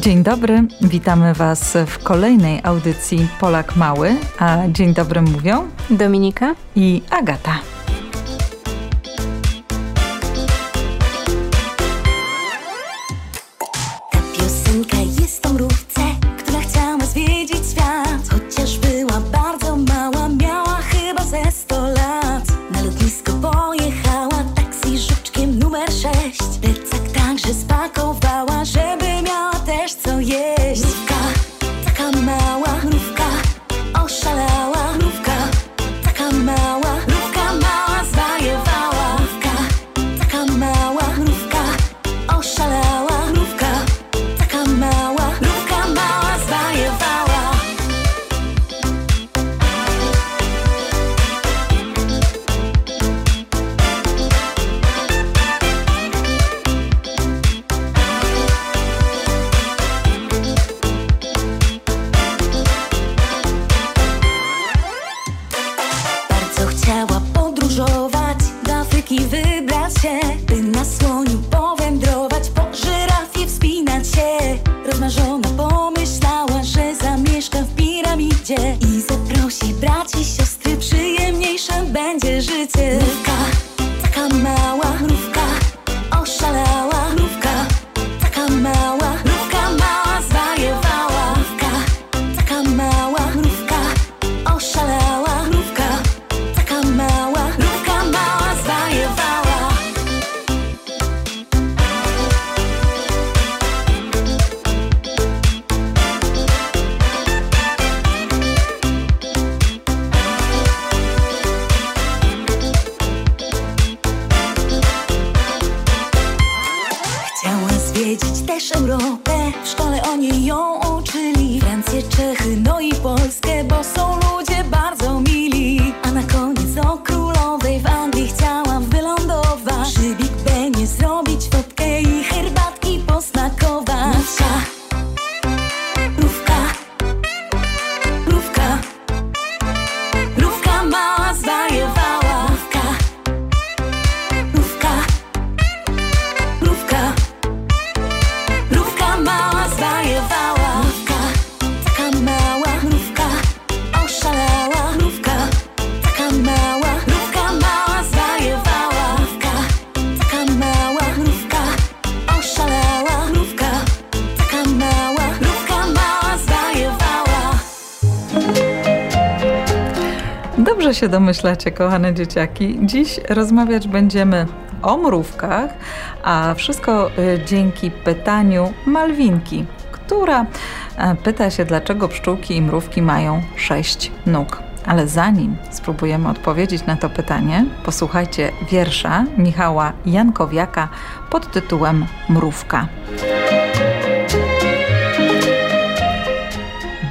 Dzień dobry, witamy Was w kolejnej audycji Polak Mały, a dzień dobry mówią Dominika i Agata. check. Dobrze się domyślacie, kochane dzieciaki. Dziś rozmawiać będziemy o mrówkach, a wszystko y, dzięki pytaniu Malwinki, która e, pyta się, dlaczego pszczółki i mrówki mają sześć nóg. Ale zanim spróbujemy odpowiedzieć na to pytanie, posłuchajcie wiersza Michała Jankowiaka pod tytułem Mrówka.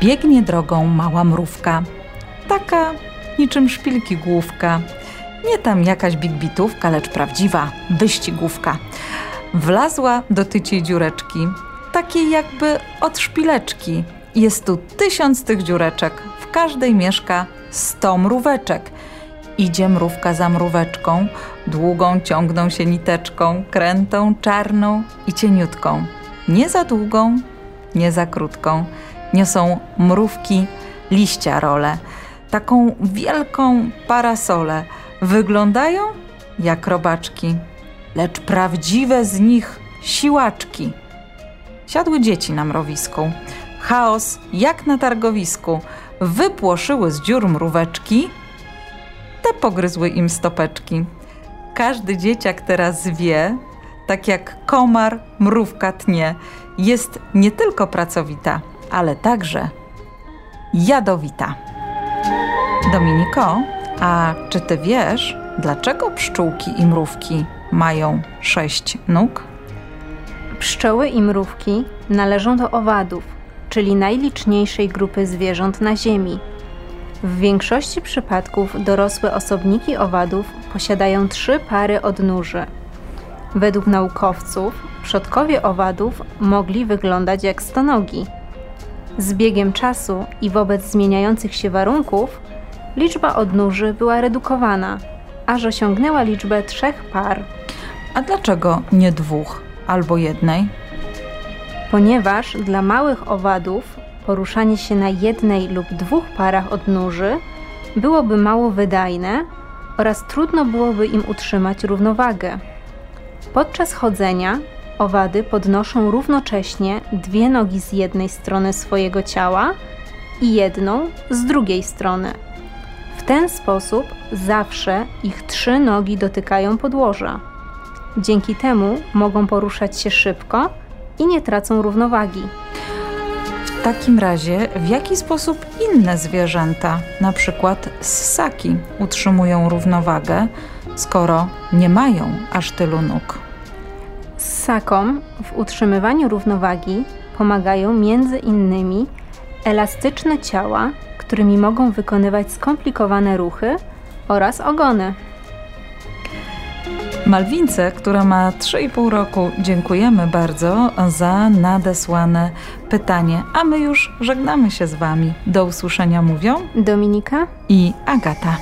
Biegnie drogą mała mrówka, taka niczym szpilki główka. Nie tam jakaś bigbitówka, lecz prawdziwa wyścigówka. Wlazła do tyciej dziureczki, takiej jakby od szpileczki. Jest tu tysiąc tych dziureczek, w każdej mieszka sto mróweczek. Idzie mrówka za mróweczką, długą ciągną się niteczką, krętą, czarną i cieniutką. Nie za długą, nie za krótką. Niosą mrówki liścia role taką wielką parasolę. Wyglądają jak robaczki, lecz prawdziwe z nich siłaczki. Siadły dzieci na mrowisku. Chaos jak na targowisku. Wypłoszyły z dziur mróweczki, te pogryzły im stopeczki. Każdy dzieciak teraz wie, tak jak komar mrówka tnie, jest nie tylko pracowita, ale także jadowita. Dominiko, a czy ty wiesz, dlaczego pszczółki i mrówki mają sześć nóg? Pszczoły i mrówki należą do owadów, czyli najliczniejszej grupy zwierząt na Ziemi. W większości przypadków dorosłe osobniki owadów posiadają trzy pary odnóży. Według naukowców przodkowie owadów mogli wyglądać jak stonogi. Z biegiem czasu i wobec zmieniających się warunków liczba odnóży była redukowana, aż osiągnęła liczbę trzech par. A dlaczego nie dwóch albo jednej? Ponieważ dla małych owadów poruszanie się na jednej lub dwóch parach odnóży byłoby mało wydajne oraz trudno byłoby im utrzymać równowagę. Podczas chodzenia owady podnoszą równocześnie dwie nogi z jednej strony swojego ciała i jedną z drugiej strony. W ten sposób zawsze ich trzy nogi dotykają podłoża. Dzięki temu mogą poruszać się szybko i nie tracą równowagi. W takim razie, w jaki sposób inne zwierzęta, na przykład ssaki, utrzymują równowagę, skoro nie mają aż tylu nóg? Ssakom w utrzymywaniu równowagi pomagają między innymi elastyczne ciała, którymi mogą wykonywać skomplikowane ruchy oraz ogony. Malwince, która ma 3,5 roku, dziękujemy bardzo za nadesłane pytanie, a my już żegnamy się z Wami. Do usłyszenia mówią Dominika i Agata.